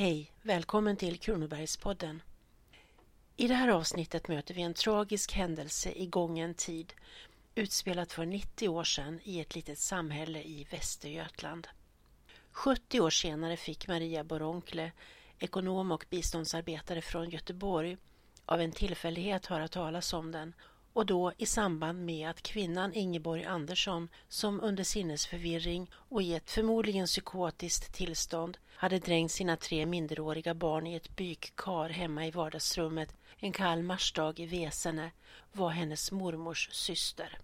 Hej! Välkommen till Kronobergspodden. I det här avsnittet möter vi en tragisk händelse i gången tid utspelat för 90 år sedan i ett litet samhälle i Västergötland. 70 år senare fick Maria Boronkle, ekonom och biståndsarbetare från Göteborg, av en tillfällighet höra talas om den och då i samband med att kvinnan Ingeborg Andersson som under sinnesförvirring och i ett förmodligen psykotiskt tillstånd hade drängt sina tre minderåriga barn i ett bykkar hemma i vardagsrummet en kall marsdag i Vesene var hennes mormors syster.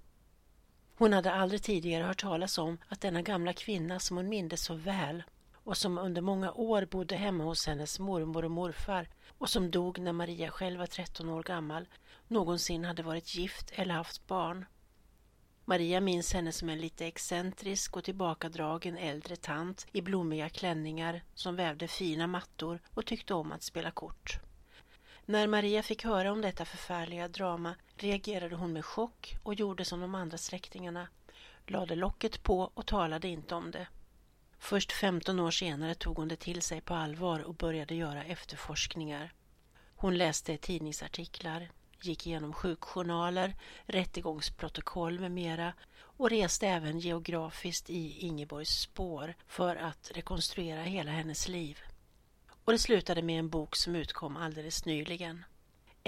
Hon hade aldrig tidigare hört talas om att denna gamla kvinna som hon mindes så väl och som under många år bodde hemma hos hennes mormor och morfar och som dog när Maria själv var 13 år gammal någonsin hade varit gift eller haft barn. Maria minns henne som en lite excentrisk och tillbakadragen äldre tant i blommiga klänningar som vävde fina mattor och tyckte om att spela kort. När Maria fick höra om detta förfärliga drama reagerade hon med chock och gjorde som de andra släktingarna, lade locket på och talade inte om det. Först 15 år senare tog hon det till sig på allvar och började göra efterforskningar. Hon läste tidningsartiklar, gick igenom sjukjournaler, rättegångsprotokoll med mera och reste även geografiskt i Ingeborgs spår för att rekonstruera hela hennes liv. Och det slutade med en bok som utkom alldeles nyligen.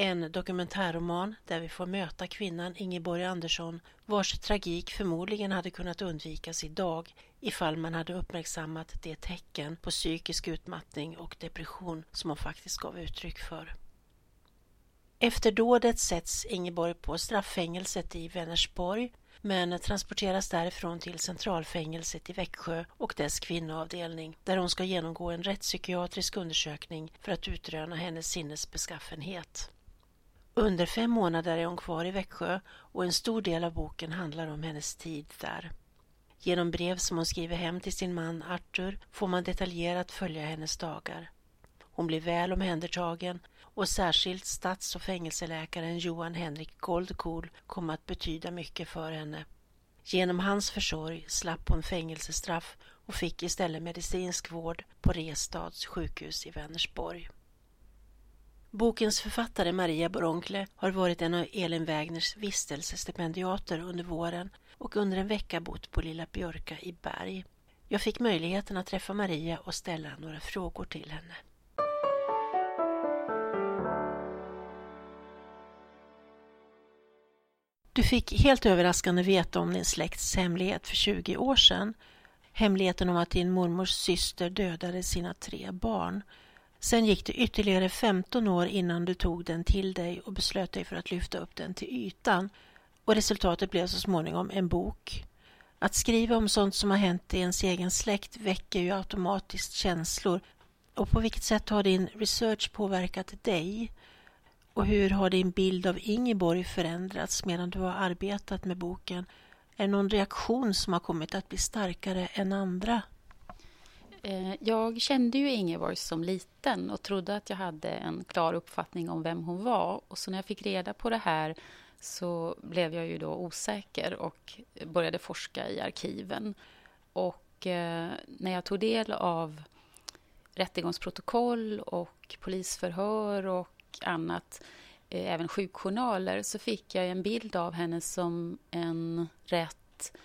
En dokumentärroman där vi får möta kvinnan Ingeborg Andersson vars tragik förmodligen hade kunnat undvikas idag ifall man hade uppmärksammat de tecken på psykisk utmattning och depression som hon faktiskt gav uttryck för. Efter dådet sätts Ingeborg på strafffängelset i Vänersborg men transporteras därifrån till centralfängelset i Växjö och dess kvinnoavdelning där hon ska genomgå en rättspsykiatrisk undersökning för att utröna hennes sinnesbeskaffenhet. Under fem månader är hon kvar i Växjö och en stor del av boken handlar om hennes tid där. Genom brev som hon skriver hem till sin man Arthur får man detaljerat följa hennes dagar. Hon blir väl omhändertagen och särskilt stats och fängelseläkaren Johan Henrik Goldkohl kom att betyda mycket för henne. Genom hans försorg slapp hon fängelsestraff och fick istället medicinsk vård på Restads sjukhus i Vänersborg. Bokens författare Maria Boronkle har varit en av Elin Wägners vistelsestipendiater under våren och under en vecka bott på Lilla Björka i Berg. Jag fick möjligheten att träffa Maria och ställa några frågor till henne. Du fick helt överraskande veta om din släkts hemlighet för 20 år sedan. Hemligheten om att din mormors syster dödade sina tre barn. Sen gick det ytterligare 15 år innan du tog den till dig och beslöt dig för att lyfta upp den till ytan. Och resultatet blev så småningom en bok. Att skriva om sånt som har hänt i ens egen släkt väcker ju automatiskt känslor. Och på vilket sätt har din research påverkat dig? Och hur har din bild av Ingeborg förändrats medan du har arbetat med boken? Är det någon reaktion som har kommit att bli starkare än andra? Eh, jag kände ju Ingeborg som liten och trodde att jag hade en klar uppfattning om vem hon var. Och så när jag fick reda på det här så blev jag ju då osäker och började forska i arkiven. Och eh, när jag tog del av rättegångsprotokoll och polisförhör och annat, eh, även sjukjournaler, så fick jag en bild av henne som en rätt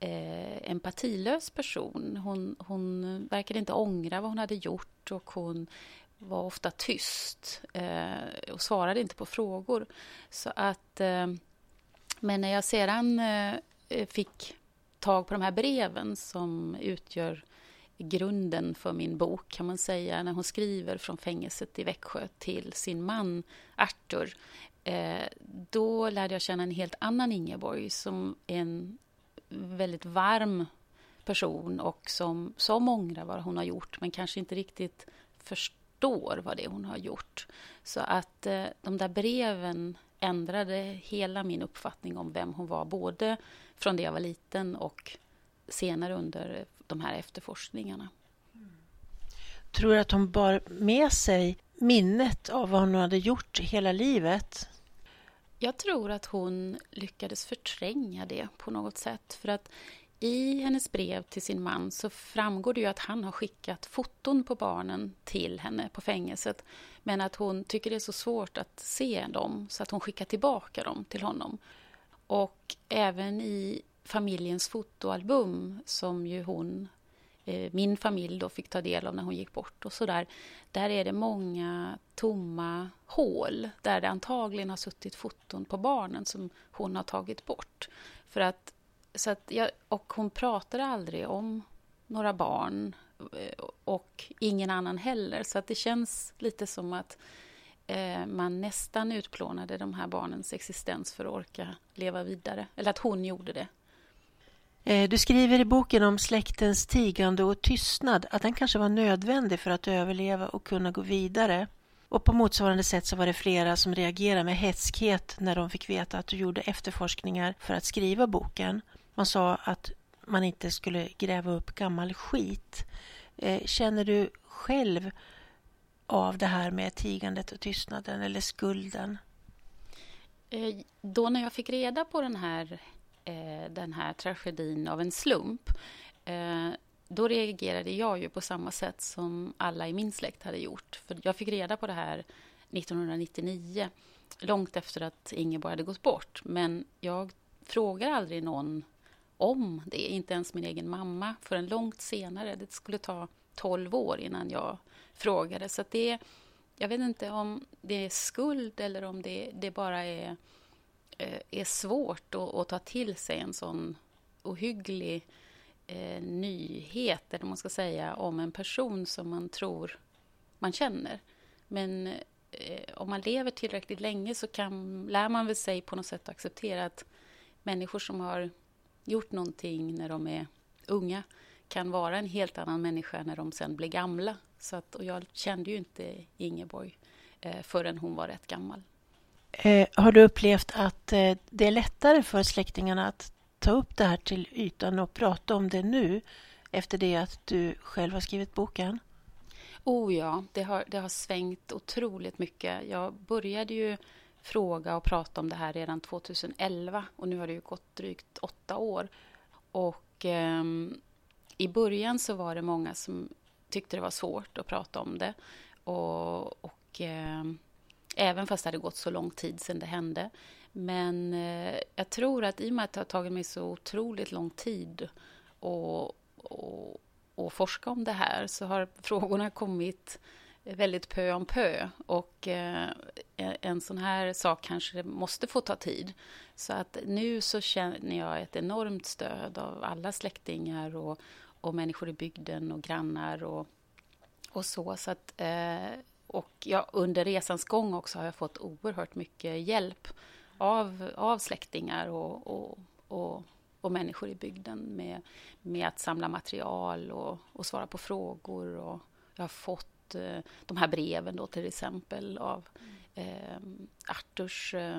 eh, empatilös person. Hon, hon verkade inte ångra vad hon hade gjort och hon var ofta tyst eh, och svarade inte på frågor. Så att, eh, men när jag sedan eh, fick tag på de här breven som utgör grunden för min bok kan man säga när hon skriver från fängelset i Växjö till sin man Arthur. Eh, då lärde jag känna en helt annan Ingeborg som en väldigt varm person och som, som ångrar vad hon har gjort men kanske inte riktigt förstår vad det är hon har gjort. Så att eh, de där breven ändrade hela min uppfattning om vem hon var, både från det jag var liten och senare under de här efterforskningarna. Tror du att hon bar med sig minnet av vad hon hade gjort hela livet? Jag tror att hon lyckades förtränga det på något sätt. För att i hennes brev till sin man så framgår det ju att han har skickat foton på barnen till henne på fängelset. Men att hon tycker det är så svårt att se dem så att hon skickar tillbaka dem till honom. Och även i familjens fotoalbum som ju hon, eh, min familj då fick ta del av när hon gick bort och sådär. Där är det många tomma hål där det antagligen har suttit foton på barnen som hon har tagit bort. För att, så att jag, och hon pratade aldrig om några barn eh, och ingen annan heller. Så att det känns lite som att eh, man nästan utplånade de här barnens existens för att orka leva vidare. Eller att hon gjorde det. Eh, du skriver i boken om släktens tigande och tystnad att den kanske var nödvändig för att överleva och kunna gå vidare. Och på motsvarande sätt så var det flera som reagerade med hätskhet när de fick veta att du gjorde efterforskningar för att skriva boken. Man sa att man inte skulle gräva upp gammal skit. Eh, känner du själv av det här med tigandet och tystnaden eller skulden? Eh, då när jag fick reda på den här, eh, den här tragedin av en slump eh, då reagerade jag ju på samma sätt som alla i min släkt hade gjort. För jag fick reda på det här 1999, långt efter att Ingeborg hade gått bort. Men jag frågar aldrig någon om det, inte ens min egen mamma, förrän långt senare. Det skulle ta 12 år innan jag frågade. Så det, jag vet inte om det är skuld eller om det, det bara är, Eh, är svårt att, att ta till sig en sån ohygglig eh, nyhet, eller man ska säga, om en person som man tror man känner. Men eh, om man lever tillräckligt länge så kan, lär man väl sig på något sätt att acceptera att människor som har gjort någonting när de är unga kan vara en helt annan människa när de sen blir gamla. Så att, och jag kände ju inte Ingeborg eh, förrän hon var rätt gammal. Eh, har du upplevt att eh, det är lättare för släktingarna att ta upp det här till ytan och prata om det nu efter det att du själv har skrivit boken? Oh ja, det har, det har svängt otroligt mycket. Jag började ju fråga och prata om det här redan 2011 och nu har det ju gått drygt åtta år. Och eh, i början så var det många som tyckte det var svårt att prata om det. Och, och eh, även fast det hade gått så lång tid sedan det hände. Men eh, jag tror att i och med att det har tagit mig så otroligt lång tid att och, och forska om det här så har frågorna kommit väldigt pö om pö. Och eh, en sån här sak kanske måste få ta tid. Så att nu så känner jag ett enormt stöd av alla släktingar och, och människor i bygden och grannar och, och så. så att, eh, och ja, under resans gång också har jag fått oerhört mycket hjälp av, av släktingar och, och, och, och människor i bygden med, med att samla material och, och svara på frågor. Och jag har fått eh, de här breven då till exempel av eh, Arturs, eh,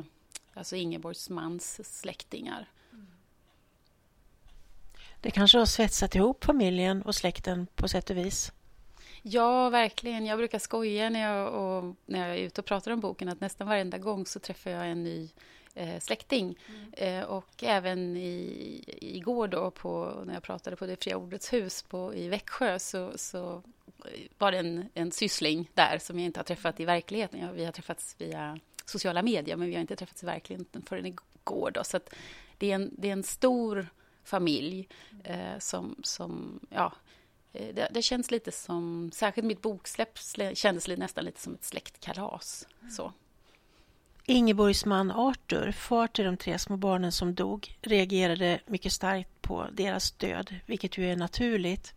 alltså Ingeborgs mans släktingar. Det kanske har svetsat ihop familjen och släkten på sätt och vis? Ja, verkligen. Jag brukar skoja när jag, och, när jag är ute och pratar om boken att nästan varenda gång så träffar jag en ny eh, släkting. Mm. Eh, och även i, igår då på, när jag pratade på Det fria ordets hus på, i Växjö så, så var det en, en syssling där som jag inte har träffat i verkligheten. Ja, vi har träffats via sociala medier men vi har inte träffats i verkligheten förrän igår. Då. Så det, är en, det är en stor familj eh, som, som ja, Eh, det, det, känns lite som, särskilt mitt boksläpp kändes nästan lite som ett släktkalas. Så. Ingeborgs man Arthur, far till de tre små barnen som dog, reagerade mycket starkt på deras död, vilket ju är naturligt.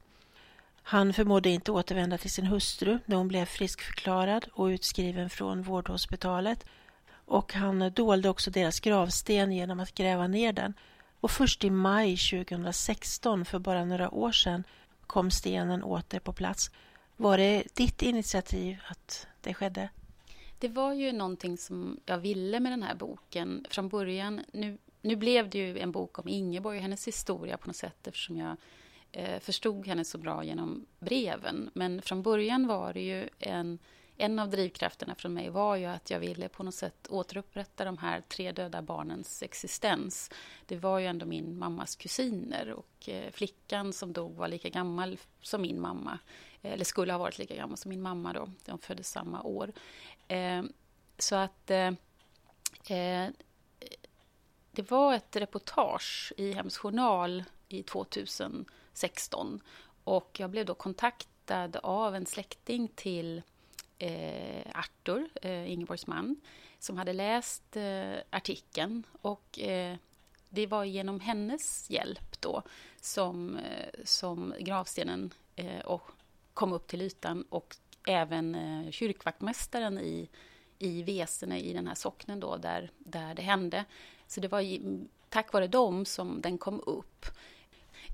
Han förmådde inte återvända till sin hustru när hon blev friskförklarad och utskriven från vårdhospitalet och han dolde också deras gravsten genom att gräva ner den. Och först i maj 2016, för bara några år sedan, kom stenen åter på plats. Var det ditt initiativ att det skedde? Det var ju någonting som jag ville med den här boken från början. Nu, nu blev det ju en bok om Ingeborg och hennes historia på något sätt eftersom jag eh, förstod henne så bra genom breven. Men från början var det ju en, en av drivkrafterna från mig var ju att jag ville på något sätt återupprätta de här tre döda barnens existens. Det var ju ändå min mammas kusiner och eh, flickan som dog var lika gammal som min mamma. Eller skulle ha varit lika gammal som min mamma då. De föddes samma år. Eh, så att eh, det var ett reportage i Hems Journal i 2016 och jag blev då kontaktad av en släkting till eh, Artur, eh, Ingeborgs man, som hade läst eh, artikeln. Och eh, det var genom hennes hjälp då som, eh, som gravstenen eh, och kom upp till ytan och även eh, kyrkvaktmästaren i, i Vesene, i den här socknen då, där, där det hände. Så det var tack vare dem som den kom upp.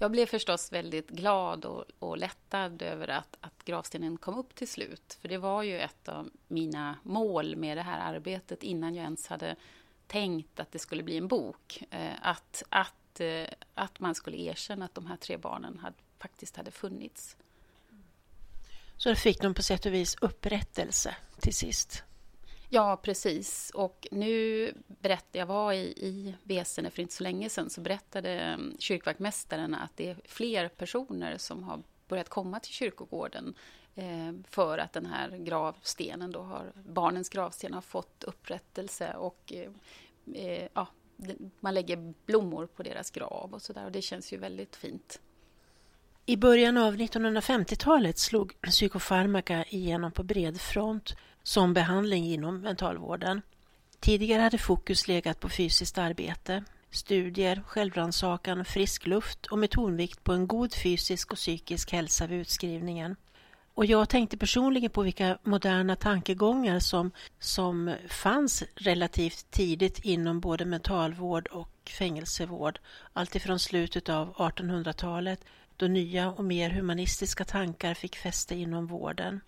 Jag blev förstås väldigt glad och, och lättad över att, att gravstenen kom upp till slut. För det var ju ett av mina mål med det här arbetet innan jag ens hade tänkt att det skulle bli en bok. Eh, att, att, eh, att man skulle erkänna att de här tre barnen hade, faktiskt hade funnits. Så då fick de på sätt och vis upprättelse till sist? Ja, precis. Och nu berättade jag var i, i Vesene för inte så länge sedan så berättade mm, kyrkvaktmästaren att det är fler personer som har börjat komma till kyrkogården eh, för att den här gravstenen då har, barnens gravsten har fått upprättelse och eh, eh ja, man lägger blommor på deras grav och sådär och det känns ju väldigt fint. I början av 1950-talet slog psykofarmaka igenom på bred front som behandling inom mentalvården. Tidigare hade fokus legat på fysiskt arbete, studier, självrannsakan, frisk luft och med tonvikt på en god fysisk och psykisk hälsa vid utskrivningen. Och jag tänkte personligen på vilka moderna tankegångar som, som fanns relativt tidigt inom både mentalvård och fängelsevård. Alltifrån slutet av 1800-talet då nya och mer humanistiska tankar fick fäste inom vården.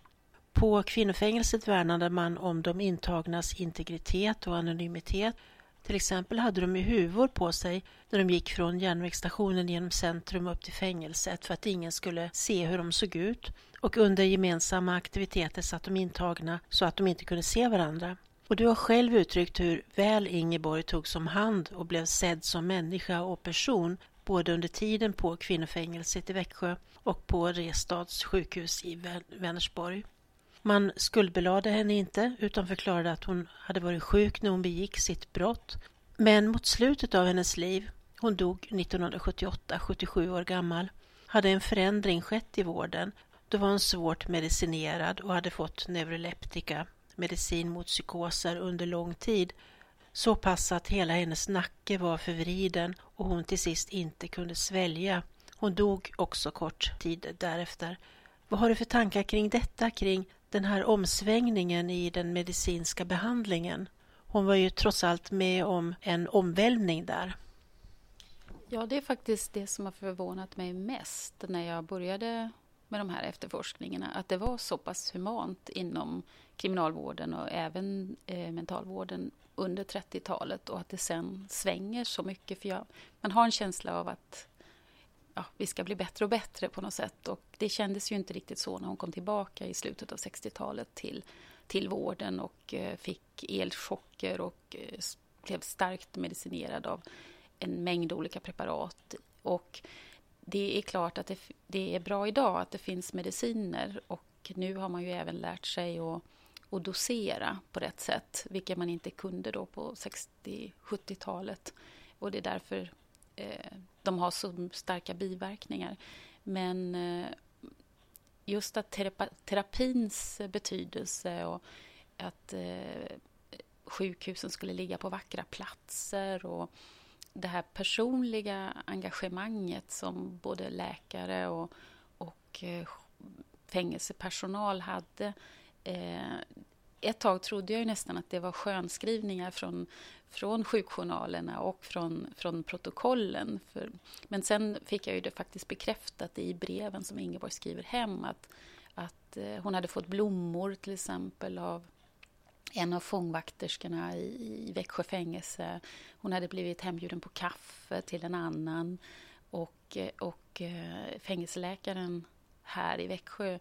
På kvinnofängelset värnade man om de intagnas integritet och anonymitet. Till exempel hade de ju huvor på sig när de gick från järnvägsstationen genom centrum upp till fängelset för att ingen skulle se hur de såg ut. Och under gemensamma aktiviteter satt de intagna så att de inte kunde se varandra. Och du har själv uttryckt hur väl Ingeborg togs om hand och blev sedd som människa och person både under tiden på kvinnofängelset i Växjö och på Restads sjukhus i Vänersborg. Man skuldbelade henne inte utan förklarade att hon hade varit sjuk när hon begick sitt brott. Men mot slutet av hennes liv, hon dog 1978, 77 år gammal, hade en förändring skett i vården. Då var hon svårt medicinerad och hade fått neuroleptika, medicin mot psykoser, under lång tid. Så pass att hela hennes nacke var förvriden och hon till sist inte kunde svälja. Hon dog också kort tid därefter. Vad har du för tankar kring detta, kring den här omsvängningen i den medicinska behandlingen. Hon var ju trots allt med om en omvälvning där. Ja, det är faktiskt det som har förvånat mig mest när jag började med de här efterforskningarna. Att det var så pass humant inom kriminalvården och även eh, mentalvården under 30-talet och att det sen svänger så mycket. För jag, man har en känsla av att ja, vi ska bli bättre och bättre på något sätt. Och det kändes ju inte riktigt så när hon kom tillbaka i slutet av 60-talet till, till vården och eh, fick elchocker och eh, blev starkt medicinerad av en mängd olika preparat. Och det är klart att det, det, är bra idag att det finns mediciner och nu har man ju även lärt sig att, att dosera på rätt sätt, vilket man inte kunde då på 60-70-talet. Och det är därför eh, de har så starka biverkningar. Men eh, just att terapa, terapins betydelse och att eh, sjukhusen skulle ligga på vackra platser och det här personliga engagemanget som både läkare och, och eh, fängelsepersonal hade. Eh, ett tag trodde jag nästan att det var skönskrivningar från från sjukjournalerna och från, från protokollen. För, men sen fick jag ju det faktiskt bekräftat i breven som Ingeborg skriver hem att, att eh, hon hade fått blommor till exempel av en av fångvakterskorna i, i Växjö fängelse. Hon hade blivit hembjuden på kaffe till en annan. Och, eh, och eh, fängelseläkaren här i Växjö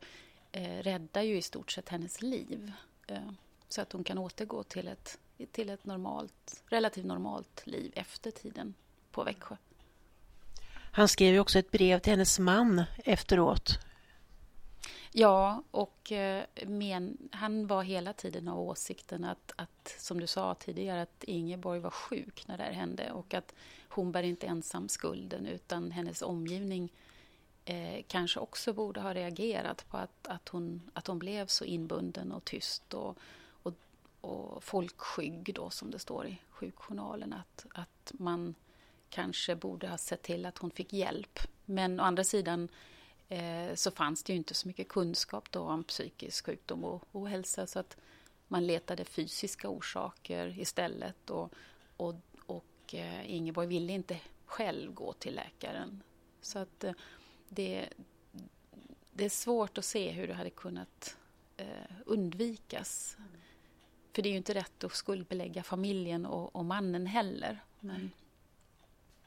eh, räddar ju i stort sett hennes liv. Eh, så att hon kan återgå till ett, till ett normalt, relativt normalt liv efter tiden på Växjö. Han skrev ju också ett brev till hennes man efteråt. Ja, och eh, men, han var hela tiden av åsikten att, att, som du sa tidigare, att Ingeborg var sjuk när det här hände och att hon bär inte ensam skulden utan hennes omgivning eh, kanske också borde ha reagerat på att, att, hon, att hon blev så inbunden och tyst och, och, och folkskygg då som det står i sjukjournalen. Att, att man kanske borde ha sett till att hon fick hjälp. Men å andra sidan eh, så fanns det ju inte så mycket kunskap då om psykisk sjukdom och ohälsa så att man letade fysiska orsaker istället och, och, och eh, Ingeborg ville inte själv gå till läkaren. Så att eh, det, det är svårt att se hur det hade kunnat eh, undvikas. Mm. För det är ju inte rätt att skuldbelägga familjen och, och mannen heller. Men...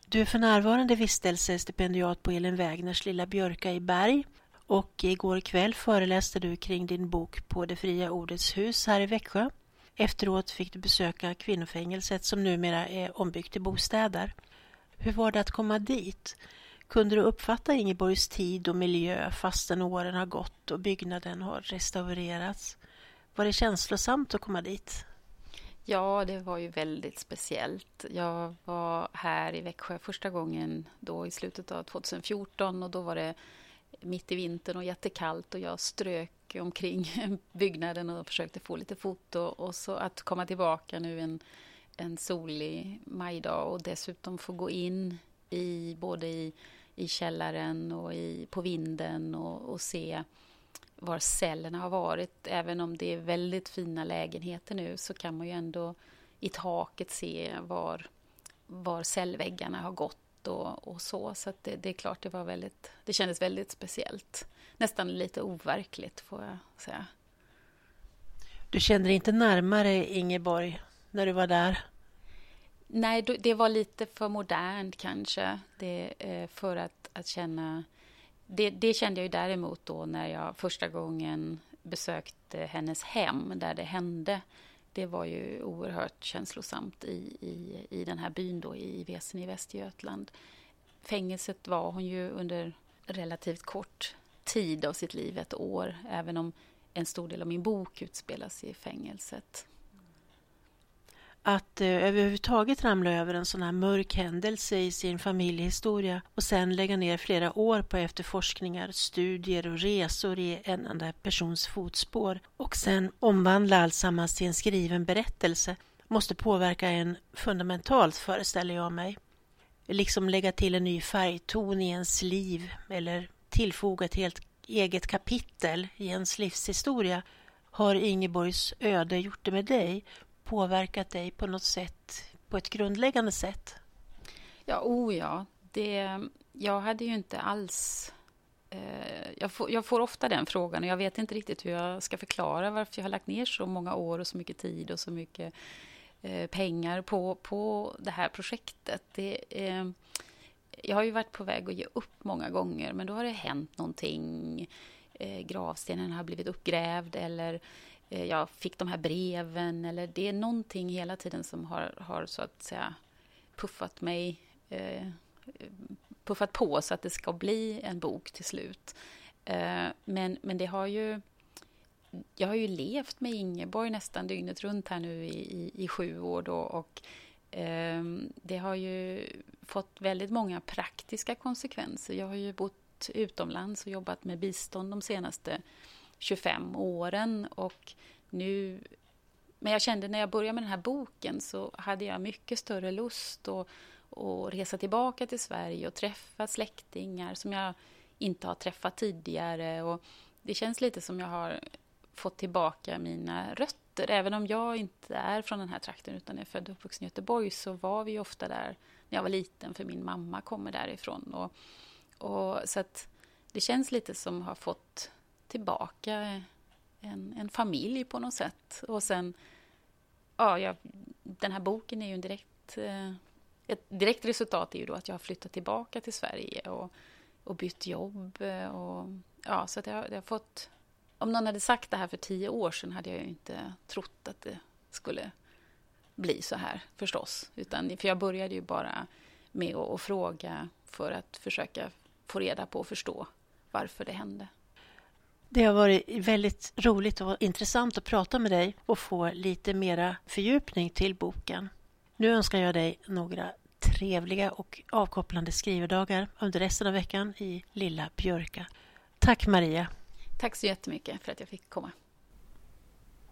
Du är för närvarande vistelsestipendiat på Elin Wägners Lilla Björka i Berg och igår kväll föreläste du kring din bok på Det fria ordets hus här i Växjö. Efteråt fick du besöka kvinnofängelset som numera är ombyggt till bostäder. Hur var det att komma dit? Kunde du uppfatta Ingeborgs tid och miljö fastän åren har gått och byggnaden har restaurerats? Var det känslosamt att komma dit? Ja, det var ju väldigt speciellt. Jag var här i Växjö första gången då i slutet av 2014 och då var det mitt i vintern och jättekallt och jag strök omkring byggnaden och försökte få lite foto och så att komma tillbaka nu en, en solig majdag och dessutom få gå in i både i, i källaren och i, på vinden och, och se var cellerna har varit. Även om det är väldigt fina lägenheter nu så kan man ju ändå i taket se var, var cellväggarna har gått och, och så. Så det, det, är klart, det var väldigt, det kändes väldigt speciellt. Nästan lite overkligt får jag säga. Du kände dig inte närmare Ingeborg när du var där? Nej, det var lite för modernt kanske det, eh, för att, att känna det, det, kände jag ju däremot då när jag första gången besökte hennes hem där det hände. Det var ju oerhört känslosamt i, i, i den här byn då i Vesen i Västergötland. Fängelset var hon ju under relativt kort tid av sitt liv, ett år, även om en stor del av min bok utspelas i fängelset att eh, överhuvudtaget ramla över en sån här mörk händelse i sin familjehistoria och sen lägga ner flera år på efterforskningar, studier och resor i en enda persons fotspår och sen omvandla alltsammans till en skriven berättelse måste påverka en fundamentalt, föreställer jag mig. Liksom lägga till en ny färgton i ens liv eller tillfoga ett helt eget kapitel i ens livshistoria. Har Ingeborgs öde gjort det med dig? Påverkat dig på något sätt, på ett grundläggande sätt? Ja, oh ja. Det, jag hade ju inte alls... Eh, jag, får, jag, får, ofta den frågan och jag vet inte riktigt hur jag ska förklara varför jag har lagt ner så många år och så mycket tid och så mycket eh, pengar på, på det här projektet. Det, eh, jag har ju varit på väg att ge upp många gånger men då har det hänt någonting. Eh, gravstenen har blivit uppgrävd eller Eh, Eh, jag fick de här breven eller det är någonting hela tiden som har, har så att säga puffat mig eh, puffat på så att det ska bli en bok till slut. Eh, men, men det har ju jag har ju levt med Ingeborg nästan dygnet runt här nu i, i, i sju år då och eh, det har ju fått väldigt många praktiska konsekvenser. Jag har ju bott utomlands och jobbat med bistånd de senaste 25 åren. Och nu, men jag kände när jag började med den här boken så hade jag mycket större lust att, att resa tillbaka till Sverige och träffa släktingar som jag inte har träffat tidigare. Och det känns lite som jag har fått tillbaka mina rötter. Även om jag inte är från den här trakten utan är född och uppvuxen i Göteborg så var vi ofta där när jag var liten för min mamma kommer därifrån. Och, och, så att det känns lite som att ha fått tillbaka en, en familj på något sätt. Och sen, ja, jag, den här boken är ju en direkt... Eh, ett direkt resultat är ju då att jag har flyttat tillbaka till Sverige och, och bytt jobb. Eh, och, ja, så att jag, jag har fått om någon hade sagt det här för tio år sedan hade jag ju inte trott att det skulle bli så här förstås. Utan, för jag började ju bara med att, att fråga för att försöka få reda på och förstå varför det hände. Det har varit väldigt roligt och intressant att prata med dig och få lite mera fördjupning till boken. Nu önskar jag dig några trevliga och avkopplande skrivdagar under resten av veckan i lilla Björka. Tack Maria! Tack så jättemycket för att jag fick komma.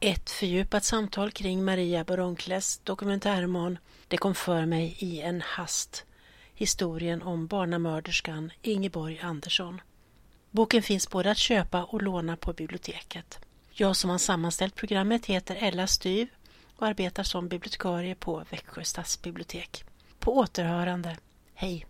Ett fördjupat samtal kring Maria Baronkles dokumentärroman Det kom för mig i en hast. Historien om barnamörderskan Ingeborg Andersson. Boken finns både att köpa och låna på biblioteket. Jag som har sammanställt programmet heter Ella Styv och arbetar som bibliotekarie på Växjö stadsbibliotek. På återhörande. Hej!